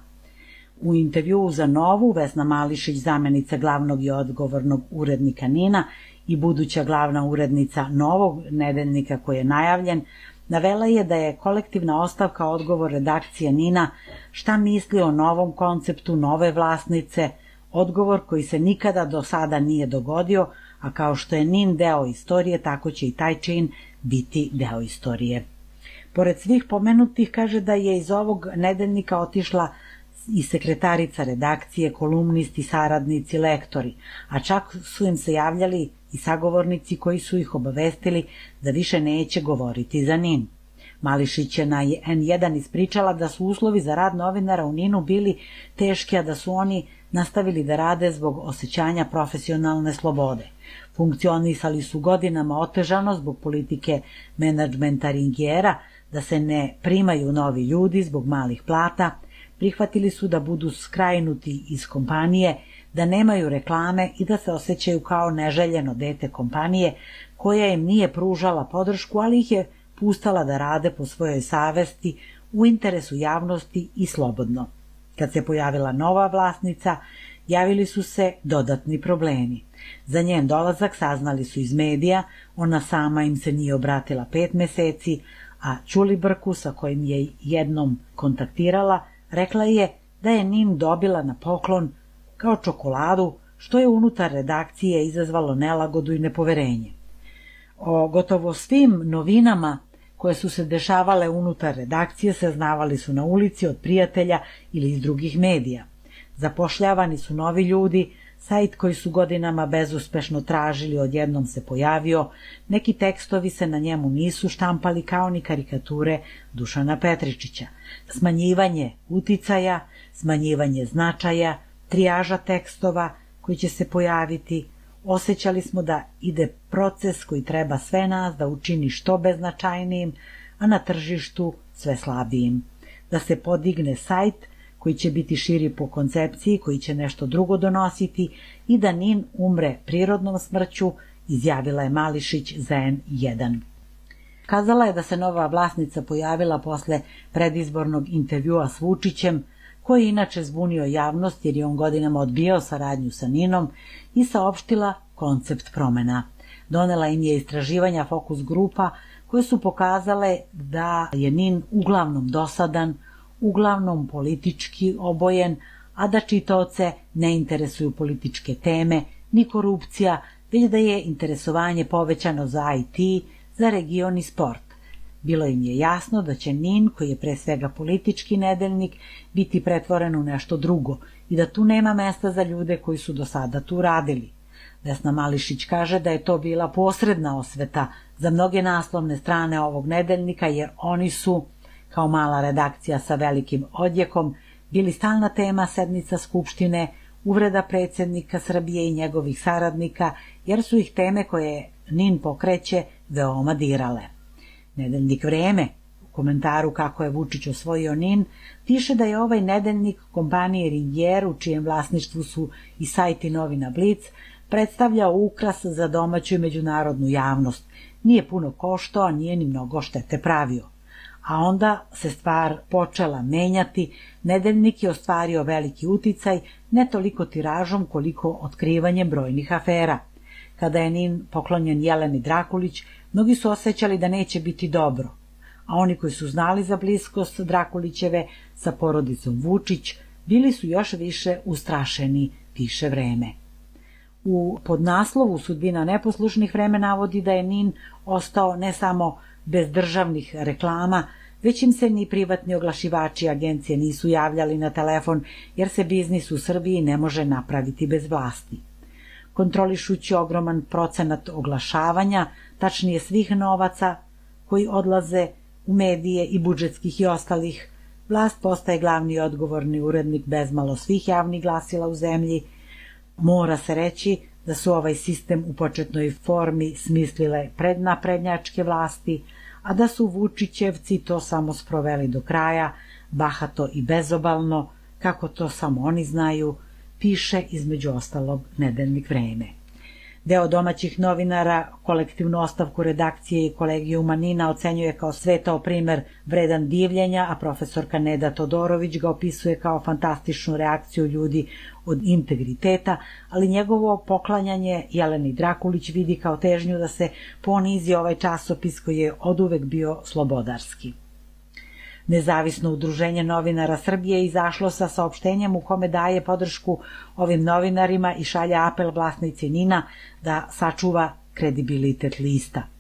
Speaker 10: U intervjuu za Novu Vesna Mališić, zamenica glavnog i odgovornog urednika Nina i buduća glavna urednica novog nedeljnika koji je najavljen, navela je da je kolektivna ostavka odgovor redakcije Nina šta misli o novom konceptu nove vlasnice – Odgovor koji se nikada do sada nije dogodio, a kao što je NIN deo istorije, tako će i taj čin biti deo istorije. Pored svih pomenutih kaže da je iz ovog nedeljnika otišla i sekretarica redakcije, kolumnisti, saradnici, lektori, a čak su im se javljali i sagovornici koji su ih obavestili da više neće govoriti za NIN. Mališić je na N1 ispričala da su uslovi za rad novinara u Ninu bili teški, a da su oni nastavili da rade zbog osjećanja profesionalne slobode. Funkcionisali su godinama otežano zbog politike menadžmenta ringijera, da se ne primaju novi ljudi zbog malih plata, prihvatili su da budu skrajnuti iz kompanije, da nemaju reklame i da se osjećaju kao neželjeno dete kompanije koja im nije pružala podršku, ali ih je pustala da rade po svojoj savesti u interesu javnosti i slobodno. Kad se pojavila nova vlasnica, javili su se dodatni problemi. Za njen dolazak saznali su iz medija, ona sama im se nije obratila pet meseci, a Čulibrku sa kojim je jednom kontaktirala, rekla je da je Nin dobila na poklon kao čokoladu, što je unutar redakcije izazvalo nelagodu i nepoverenje. O gotovo svim novinama koje su se dešavale unutar redakcije saznavali su na ulici od prijatelja ili iz drugih medija. Zapošljavani su novi ljudi, sajt koji su godinama bezuspešno tražili odjednom se pojavio, neki tekstovi se na njemu nisu štampali kao ni karikature Dušana Petričića. Smanjivanje uticaja, smanjivanje značaja, trijaža tekstova koji će se pojaviti, Osećali smo da ide proces koji treba sve nas da učini što beznačajnijim, a na tržištu sve slabijim. Da se podigne sajt koji će biti širi po koncepciji, koji će nešto drugo donositi i da Nin umre prirodnom smrću, izjavila je Mališić za N1. Kazala je da se nova vlasnica pojavila posle predizbornog intervjua s Vučićem, koji je inače zbunio javnost jer je on godinama odbijao saradnju sa Ninom i saopštila koncept promena. Donela im je istraživanja fokus grupa koje su pokazale da je Nin uglavnom dosadan, uglavnom politički obojen, a da čitaoce ne interesuju političke teme, ni korupcija, već da je interesovanje povećano za IT, za region i sport. Bilo im je jasno da će NIN, koji je pre svega politički nedeljnik, biti pretvoren u nešto drugo i da tu nema mesta za ljude koji su do sada tu radili. Vesna Mališić kaže da je to bila posredna osveta za mnoge naslovne strane ovog nedeljnika jer oni su, kao mala redakcija sa velikim odjekom, bili stalna tema sednica Skupštine, uvreda predsednika Srbije i njegovih saradnika, jer su ih teme koje NIN pokreće veoma dirale. Nedeljnik Vreme u komentaru kako je Vučić osvojio NIN piše da je ovaj nedeljnik kompanije Ringier u čijem vlasništvu su i sajti novina Blic predstavljao ukras za domaću i međunarodnu javnost. Nije puno koštao, a nije ni mnogo štete pravio. A onda se stvar počela menjati, nedeljnik je ostvario veliki uticaj, ne toliko tiražom koliko otkrivanjem brojnih afera. Kada je Nin poklonjen Jeleni Drakulić, mnogi su osjećali da neće biti dobro, a oni koji su znali za bliskost Drakulićeve sa porodicom Vučić, bili su još više ustrašeni, piše vreme. U podnaslovu sudbina neposlušnih vreme navodi da je Nin ostao ne samo bez državnih reklama, već im se ni privatni oglašivači agencije nisu javljali na telefon, jer se biznis u Srbiji ne može napraviti bez vlasti. Kontrolišući ogroman procenat oglašavanja, tačnije svih novaca koji odlaze u medije i budžetskih i ostalih, vlast postaje glavni i odgovorni urednik bezmalo svih javnih glasila u zemlji, Mora se reći da su ovaj sistem u početnoj formi smislile prednaprednjačke vlasti, a da su Vučićevci to samo sproveli do kraja, bahato i bezobalno, kako to samo oni znaju, piše između ostalog nedeljnik vreme. Deo domaćih novinara kolektivnu ostavku redakcije i kolegiju Manina ocenjuje kao svetao primer vredan divljenja, a profesorka Neda Todorović ga opisuje kao fantastičnu reakciju ljudi od integriteta, ali njegovo poklanjanje Jeleni Drakulić vidi kao težnju da se ponizi ovaj časopis koji je oduvek bio slobodarski. Nezavisno udruženje novinara Srbije izašlo sa saopštenjem u kome daje podršku ovim novinarima i šalja apel vlasnici Nina da sačuva kredibilitet lista.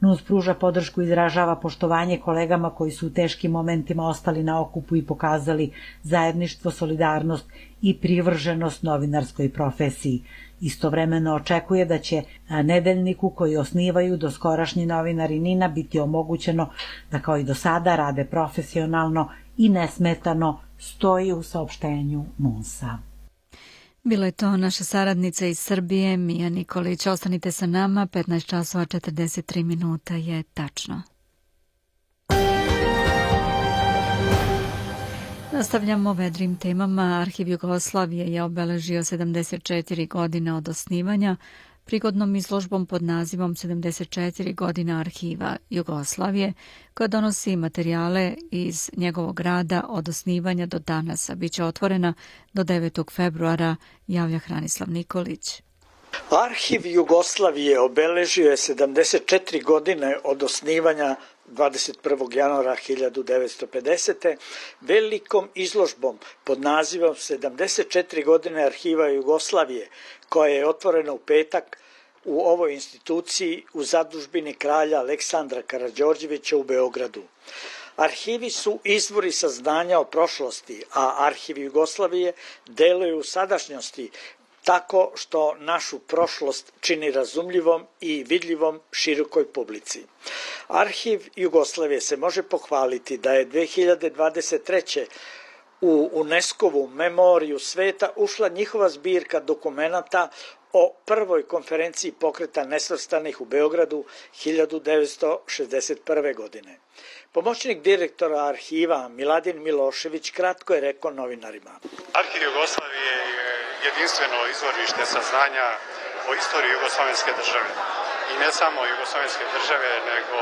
Speaker 10: NUNS pruža podršku i izražava poštovanje kolegama koji su u teškim momentima ostali na okupu i pokazali zajedništvo, solidarnost i privrženost novinarskoj profesiji. Istovremeno očekuje da će nedeljniku koji osnivaju do skorašnji novinari Nina biti omogućeno da kao i do sada rade profesionalno i nesmetano stoji u saopštenju NUNS-a.
Speaker 2: Bila je to naša saradnica iz Srbije, Mija Nikolić. Ostanite sa nama, 15 časova 43 minuta je tačno. Nastavljamo vedrim temama. Arhiv Jugoslavije je obeležio 74 godine od osnivanja, prigodnom izložbom pod nazivom 74 godina arhiva Jugoslavije, koja donosi materijale iz njegovog rada od osnivanja do danas, a bit će otvorena do 9. februara, javlja Hranislav Nikolić.
Speaker 9: Arhiv Jugoslavije obeležio je 74 godine od osnivanja 21. januara 1950. velikom izložbom pod nazivom 74 godine arhiva Jugoslavije, koja je otvorena u petak u ovoj instituciji u zadužbini kralja Aleksandra Karadžorđevića u Beogradu. Arhivi su izvori saznanja o prošlosti, a arhiv Jugoslavije deluju u sadašnjosti tako što našu prošlost čini razumljivom i vidljivom širokoj publici. Arhiv Jugoslavije se može pohvaliti da je 2023 u UNESCO-vu memoriju sveta ušla njihova zbirka dokumenta o prvoj konferenciji pokreta nesvrstanih u Beogradu 1961. godine. Pomoćnik direktora arhiva Miladin Milošević kratko je rekao novinarima.
Speaker 11: Arhiv Jugoslavije je jedinstveno izvorište saznanja o istoriji Jugoslovenske države. I ne samo Jugoslovenske države, nego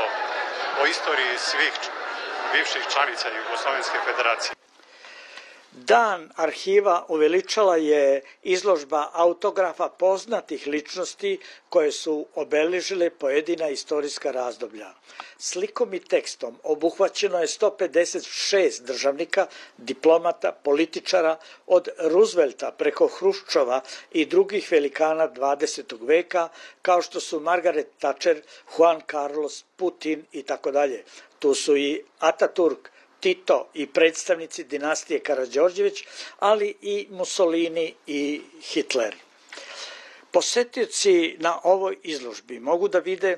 Speaker 11: o istoriji svih bivših članica Jugoslovenske federacije.
Speaker 9: Dan arhiva uveličala je izložba autografa poznatih ličnosti koje su obeležile pojedina istorijska razdoblja. Slikom i tekstom obuhvaćeno je 156 državnika, diplomata, političara od Roosevelta preko Hruščova i drugih velikana 20. veka, kao što su Margaret Thatcher, Juan Carlos, Putin i tako dalje. Tu su i Ataturk, Tito i predstavnici dinastije Karadžorđević, ali i Mussolini i Hitler. Posetioci na ovoj izložbi mogu da vide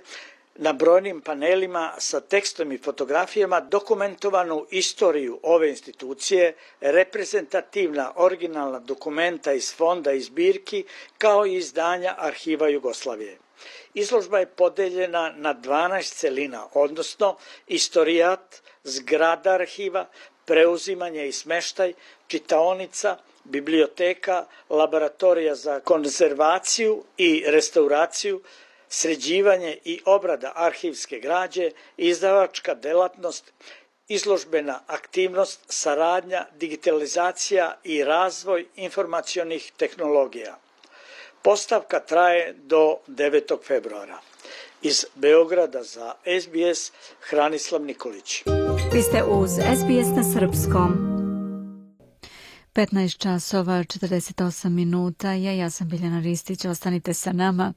Speaker 9: na brojnim panelima sa tekstom i fotografijama dokumentovanu istoriju ove institucije, reprezentativna originalna dokumenta iz fonda i zbirki, kao i izdanja Arhiva Jugoslavije. Izložba je podeljena na 12 celina, odnosno istorijat, zgrada arhiva, preuzimanje i smeštaj, čitaonica, biblioteka, laboratorija za konzervaciju i restauraciju, sređivanje i obrada arhivske građe, izdavačka delatnost, izložbena aktivnost, saradnja, digitalizacija i razvoj informacionih tehnologija. Postavka traje do 9. februara. Iz Beograda za SBS Hranislav Nikolić.
Speaker 2: Vi ste uz SBS na Srpskom. 15 časova 48 minuta je, ja sam Biljana Ristić, ostanite sa nama.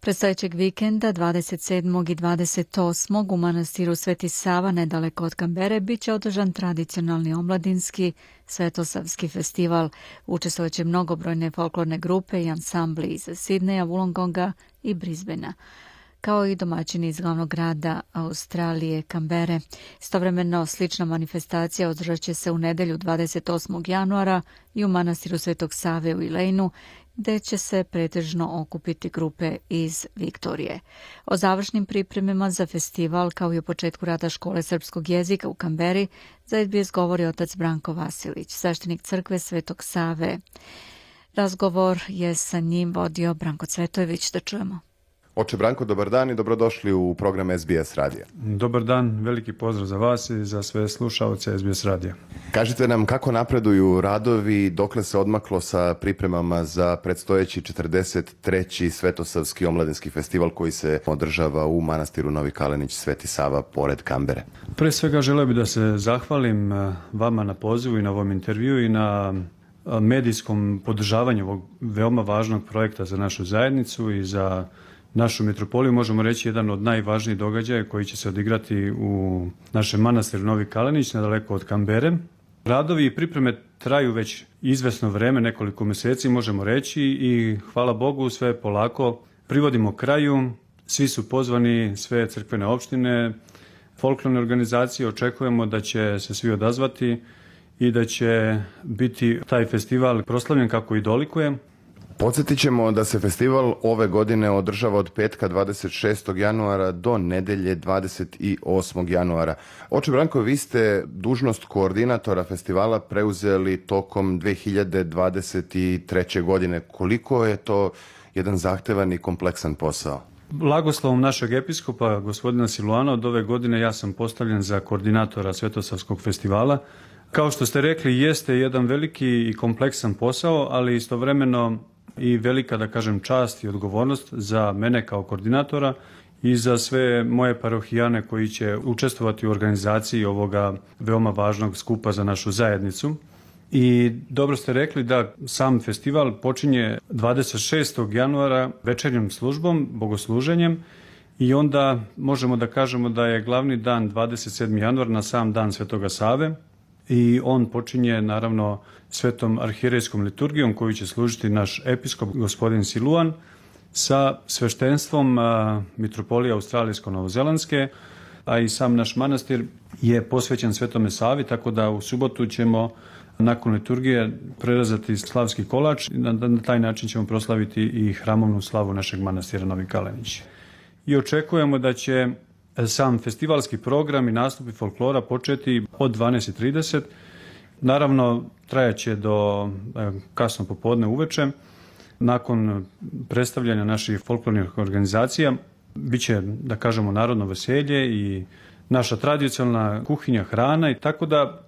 Speaker 2: Predstojećeg vikenda 27. i 28. u manastiru Sveti Sava, nedaleko od Kambere, bit će održan tradicionalni omladinski Svetosavski festival. Učestvojeće mnogobrojne folklorne grupe i ansambli iz Sidneja, Wollongonga i Brisbanea kao i domaćini iz glavnog grada Australije, Kambere. Istovremeno slična manifestacija održat će se u nedelju 28. januara i u manastiru Svetog Save u Ilejnu, gde će se pretežno okupiti grupe iz Viktorije. O završnim pripremima za festival, kao i o početku rada škole srpskog jezika u Kamberi, za SBS govori otac Branko Vasilić, sveštenik crkve Svetog Save. Razgovor je sa njim vodio Branko Cvetojević, da čujemo.
Speaker 5: Oče Branko, dobar dan i dobrodošli u program SBS radija.
Speaker 12: Dobar dan, veliki pozdrav za vas i za sve slušalce SBS radija.
Speaker 5: Kažite nam kako napreduju radovi, dokle se odmaklo sa pripremama za predstojeći 43. Svetosavski omladinski festival koji se održava u manastiru Novi Kalenić Sveti Sava pored Kambere.
Speaker 12: Pre svega želeo bih da se zahvalim eh, vama na pozivu i na ovom intervju i na eh, medijskom podržavanju ovog veoma važnog projekta za našu zajednicu i za našu metropoliju, možemo reći jedan od najvažnijih događaja koji će se odigrati u našem manastiru Novi Kalenić, nedaleko od Kambere. Radovi i pripreme traju već izvesno vreme, nekoliko meseci možemo reći i hvala Bogu sve polako privodimo kraju. Svi su pozvani, sve crkvene opštine, folklorne organizacije, očekujemo da će se svi odazvati i da će biti taj festival proslavljen kako i dolikuje.
Speaker 5: Podsjetit ćemo da se festival ove godine održava od petka 26. januara do nedelje 28. januara. Oče Branko, vi ste dužnost koordinatora festivala preuzeli tokom 2023. godine. Koliko je to jedan zahtevan i kompleksan posao?
Speaker 12: Blagoslovom našeg episkopa, gospodina Siluana, od ove godine ja sam postavljen za koordinatora Svetosavskog festivala. Kao što ste rekli, jeste jedan veliki i kompleksan posao, ali istovremeno i velika, da kažem, čast i odgovornost za mene kao koordinatora i za sve moje parohijane koji će učestvovati u organizaciji ovoga veoma važnog skupa za našu zajednicu. I dobro ste rekli da sam festival počinje 26. januara večernjom službom, bogosluženjem i onda možemo da kažemo da je glavni dan 27. januar na sam dan Svetoga Save i on počinje naravno svetom arhijerejskom liturgijom koju će služiti naš episkop gospodin Siluan sa sveštenstvom mitropolije Australijsko-Novozelandske, a i sam naš manastir je posvećen Svetome Savi, tako da u subotu ćemo nakon liturgije prelazati slavski kolač i na, na taj način ćemo proslaviti i hramovnu slavu našeg manastira Novi Kalenić. I očekujemo da će sam festivalski program i nastupi folklora početi od 12.30. Naravno, trajaće do kasno popodne uveče. Nakon predstavljanja naših folklornih organizacija biće, da kažemo, narodno veselje i naša tradicionalna kuhinja, hrana i tako da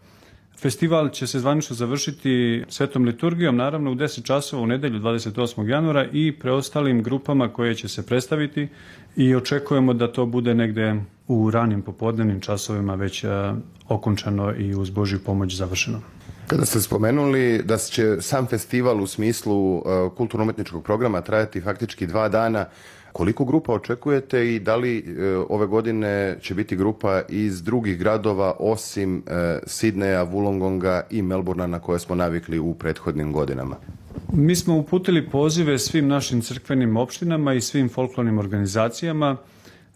Speaker 12: Festival će se zvanično završiti svetom liturgijom, naravno u 10 časova u nedelju 28. januara i preostalim grupama koje će se predstaviti i očekujemo da to bude negde u ranim popodnevnim časovima već okončano i uz Božju pomoć završeno.
Speaker 5: Kada ste spomenuli da će sam festival u smislu kulturno-umetničkog programa trajati faktički dva dana, Koliko grupa očekujete i da li e, ove godine će biti grupa iz drugih gradova osim e, Sidneja, Wollongonga i Melbourna na koje smo navikli u prethodnim godinama?
Speaker 12: Mi smo uputili pozive svim našim crkvenim opštinama i svim folklornim organizacijama.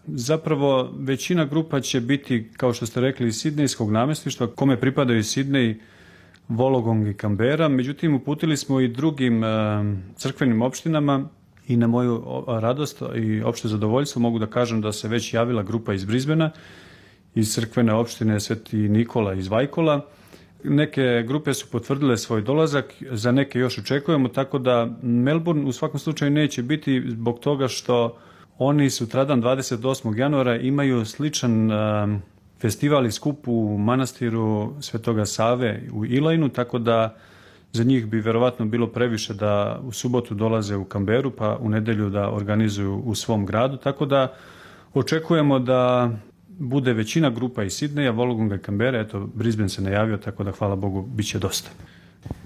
Speaker 12: Zapravo većina grupa će biti, kao što ste rekli, iz Sidnejskog namestništva, kome pripadaju Sidnej, Vologong i Kambera. Međutim, uputili smo i drugim e, crkvenim opštinama i na moju radost i opšte zadovoljstvo mogu da kažem da se već javila grupa iz Brizbena, iz crkvene opštine Sveti Nikola iz Vajkola. Neke grupe su potvrdile svoj dolazak, za neke još očekujemo, tako da Melbourne u svakom slučaju neće biti zbog toga što oni sutradan 28. januara imaju sličan festival i skup u manastiru Svetoga Save u Ilajnu, tako da Za njih bi verovatno bilo previše da u subotu dolaze u Kamberu, pa u nedelju da organizuju u svom gradu, tako da očekujemo da bude većina grupa iz Sidneja, Vologonga i Kambere, eto, Brisbane se najavio, tako da hvala Bogu, bit će dosta.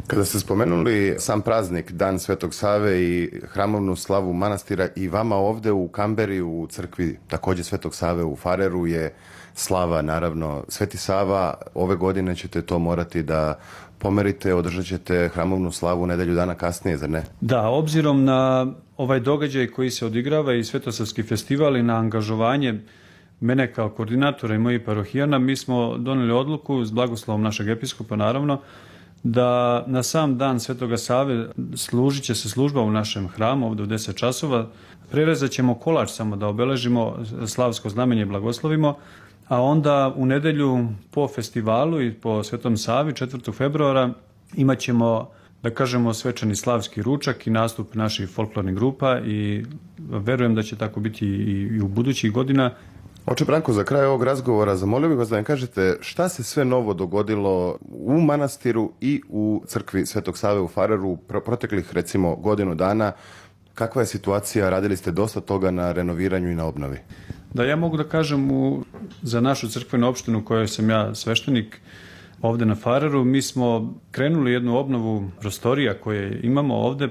Speaker 5: Kada ste spomenuli sam praznik Dan Svetog Save i hramovnu slavu manastira i vama ovde u Kamberi u crkvi takođe Svetog Save u Fareru je slava naravno Sveti Sava ove godine ćete to morati da pomerite, održat ćete hramovnu slavu nedelju dana kasnije, zar ne?
Speaker 12: Da, obzirom na ovaj događaj koji se odigrava i Svetosavski festival i na angažovanje mene kao koordinatora i mojih parohijana, mi smo doneli odluku s blagoslovom našeg episkopa naravno, da na sam dan Svetoga Save služit će se služba u našem hramu ovde u 10 časova. Prerezat ćemo kolač samo da obeležimo slavsko znamenje blagoslovimo, a onda u nedelju po festivalu i po Svetom Savi 4. februara imat ćemo da kažemo svečani slavski ručak i nastup naših folklornih grupa i verujem da će tako biti i u budućih godina.
Speaker 5: Oče Branko, za kraj ovog razgovora zamolio bih vas da nam kažete šta se sve novo dogodilo u manastiru i u crkvi Svetog Save u Fararu proteklih recimo godinu dana. Kakva je situacija? Radili ste dosta toga na renoviranju i na obnovi.
Speaker 12: Da ja mogu da kažem u, za našu crkvenu opštinu u kojoj sam ja sveštenik ovde na Fararu, mi smo krenuli jednu obnovu prostorija koje imamo ovde.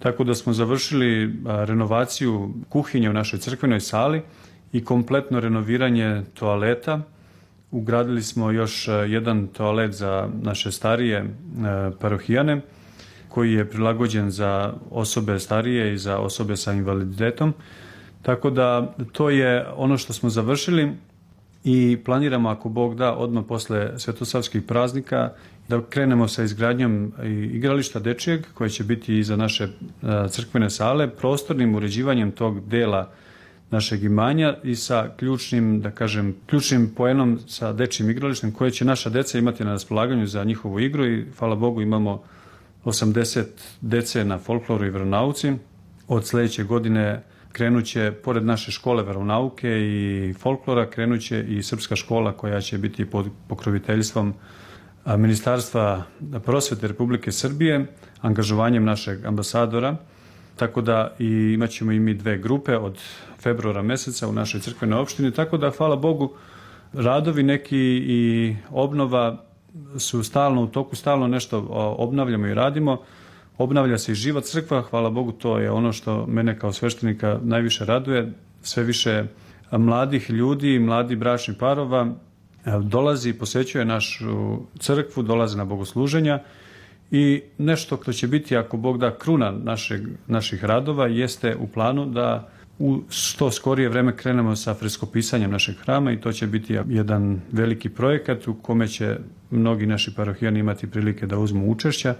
Speaker 12: tako da smo završili renovaciju kuhinje u našoj crkvenoj sali i kompletno renoviranje toaleta. Ugradili smo još jedan toalet za naše starije parohijane, koji je prilagođen za osobe starije i za osobe sa invaliditetom. Tako da to je ono što smo završili i planiramo ako Bog da odmah posle svetosavskih praznika da krenemo sa izgradnjom igrališta dečijeg koje će biti iza naše crkvene sale, prostornim uređivanjem tog dela našeg imanja i sa ključnim, da kažem, ključnim poenom sa dečijim igralištem koje će naša deca imati na raspolaganju za njihovu igru i hvala Bogu imamo 80 dece na folkloru i veronauci. Od sledeće godine krenuće, pored naše škole veronauke i folklora, krenuće i srpska škola koja će biti pod pokroviteljstvom Ministarstva prosvete Republike Srbije, angažovanjem našeg ambasadora, tako da i imaćemo i mi dve grupe od februara meseca u našoj crkvenoj opštini, tako da hvala Bogu radovi neki i obnova su stalno u toku, stalno nešto obnavljamo i radimo. Obnavlja se i živa crkva, hvala Bogu, to je ono što mene kao sveštenika najviše raduje. Sve više mladih ljudi, mladi bračni parova dolazi i posećuje našu crkvu, dolaze na bogosluženja i nešto što će biti, ako Bog da, kruna našeg, naših radova jeste u planu da u što skorije vreme krenemo sa freskopisanjem našeg hrama i to će biti jedan veliki projekat u kome će mnogi naši parohijani imati prilike da uzmu učešća.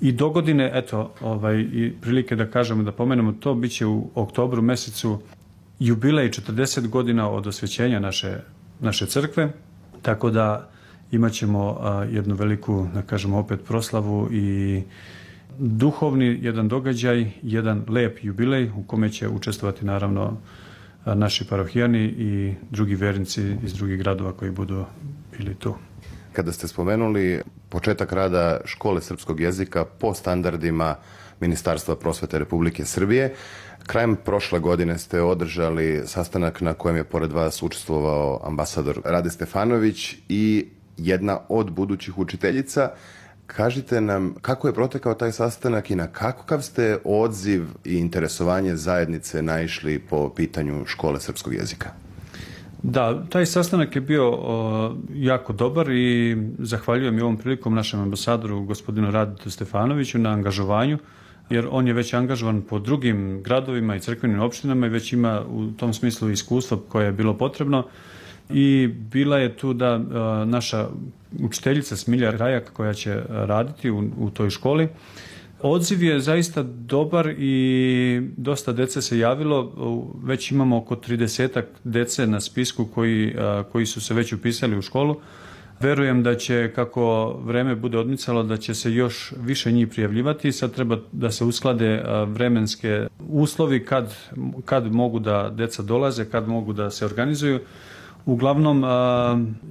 Speaker 12: I do godine, eto, ovaj, i prilike da kažemo, da pomenemo to, bit će u oktobru mesecu jubilej 40 godina od osvećenja naše, naše crkve, tako da imaćemo a, jednu veliku, da kažemo, opet proslavu i duhovni jedan događaj, jedan lep jubilej u kome će učestvovati naravno naši parohijani i drugi vernici iz drugih gradova koji budu bili tu.
Speaker 5: Kada ste spomenuli početak rada škole srpskog jezika po standardima Ministarstva prosvete Republike Srbije, krajem prošle godine ste održali sastanak na kojem je pored vas učestvovao ambasador Rade Stefanović i jedna od budućih učiteljica Kažite nam kako je protekao taj sastanak i na kakav ste odziv i interesovanje zajednice naišli po pitanju škole srpskog jezika?
Speaker 12: Da, taj sastanak je bio o, jako dobar i zahvaljujem i ovom prilikom našem ambasadoru gospodinu Raditu Stefanoviću na angažovanju jer on je već angažovan po drugim gradovima i crkvenim opštinama i već ima u tom smislu iskustvo koje je bilo potrebno i bila je tu da a, naša učiteljica Smilja Rajak koja će raditi u, u toj školi. Odziv je zaista dobar i dosta dece se javilo. Već imamo oko 30 dece na spisku koji, koji su se već upisali u školu. Verujem da će, kako vreme bude odmicalo, da će se još više njih prijavljivati. Sad treba da se usklade vremenske uslovi kad, kad mogu da deca dolaze, kad mogu da se organizuju. Uglavnom,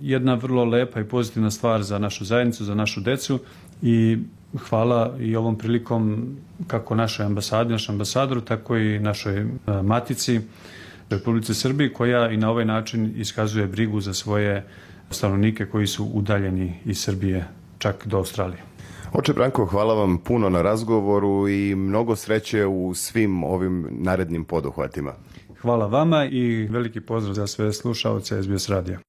Speaker 12: jedna vrlo lepa i pozitivna stvar za našu zajednicu, za našu decu i hvala i ovom prilikom kako našoj ambasadi, našem ambasadoru, tako i našoj matici Republice Srbije koja i na ovaj način iskazuje brigu za svoje stanovnike koji su udaljeni iz Srbije čak do Australije.
Speaker 5: Oče Branko, hvala vam puno na razgovoru i mnogo sreće u svim ovim narednim poduhvatima.
Speaker 12: Hvala vama i veliki pozdrav za sve slušalce SBS radija.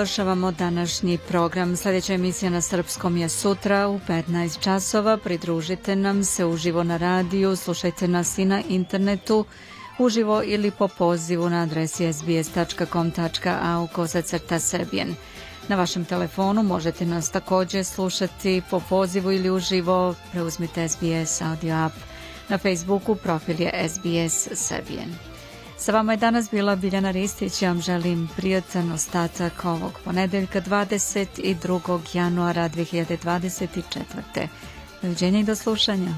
Speaker 2: Završavamo današnji program. Sljedeća emisija na Srpskom je sutra u 15 časova. Pridružite nam se uživo na radiju, slušajte nas i na internetu uživo ili po pozivu na adresi sbs.com.au kozacrta srbijen. Na vašem telefonu možete nas takođe slušati po pozivu ili uživo, preuzmite SBS audio app. Na Facebooku profil je SBS Srbijen. Sa vama je danas bila Biljana Ristić, ja vam želim prijatan ostatak ovog ponedeljka 22. januara 2024. Doviđenja i do slušanja.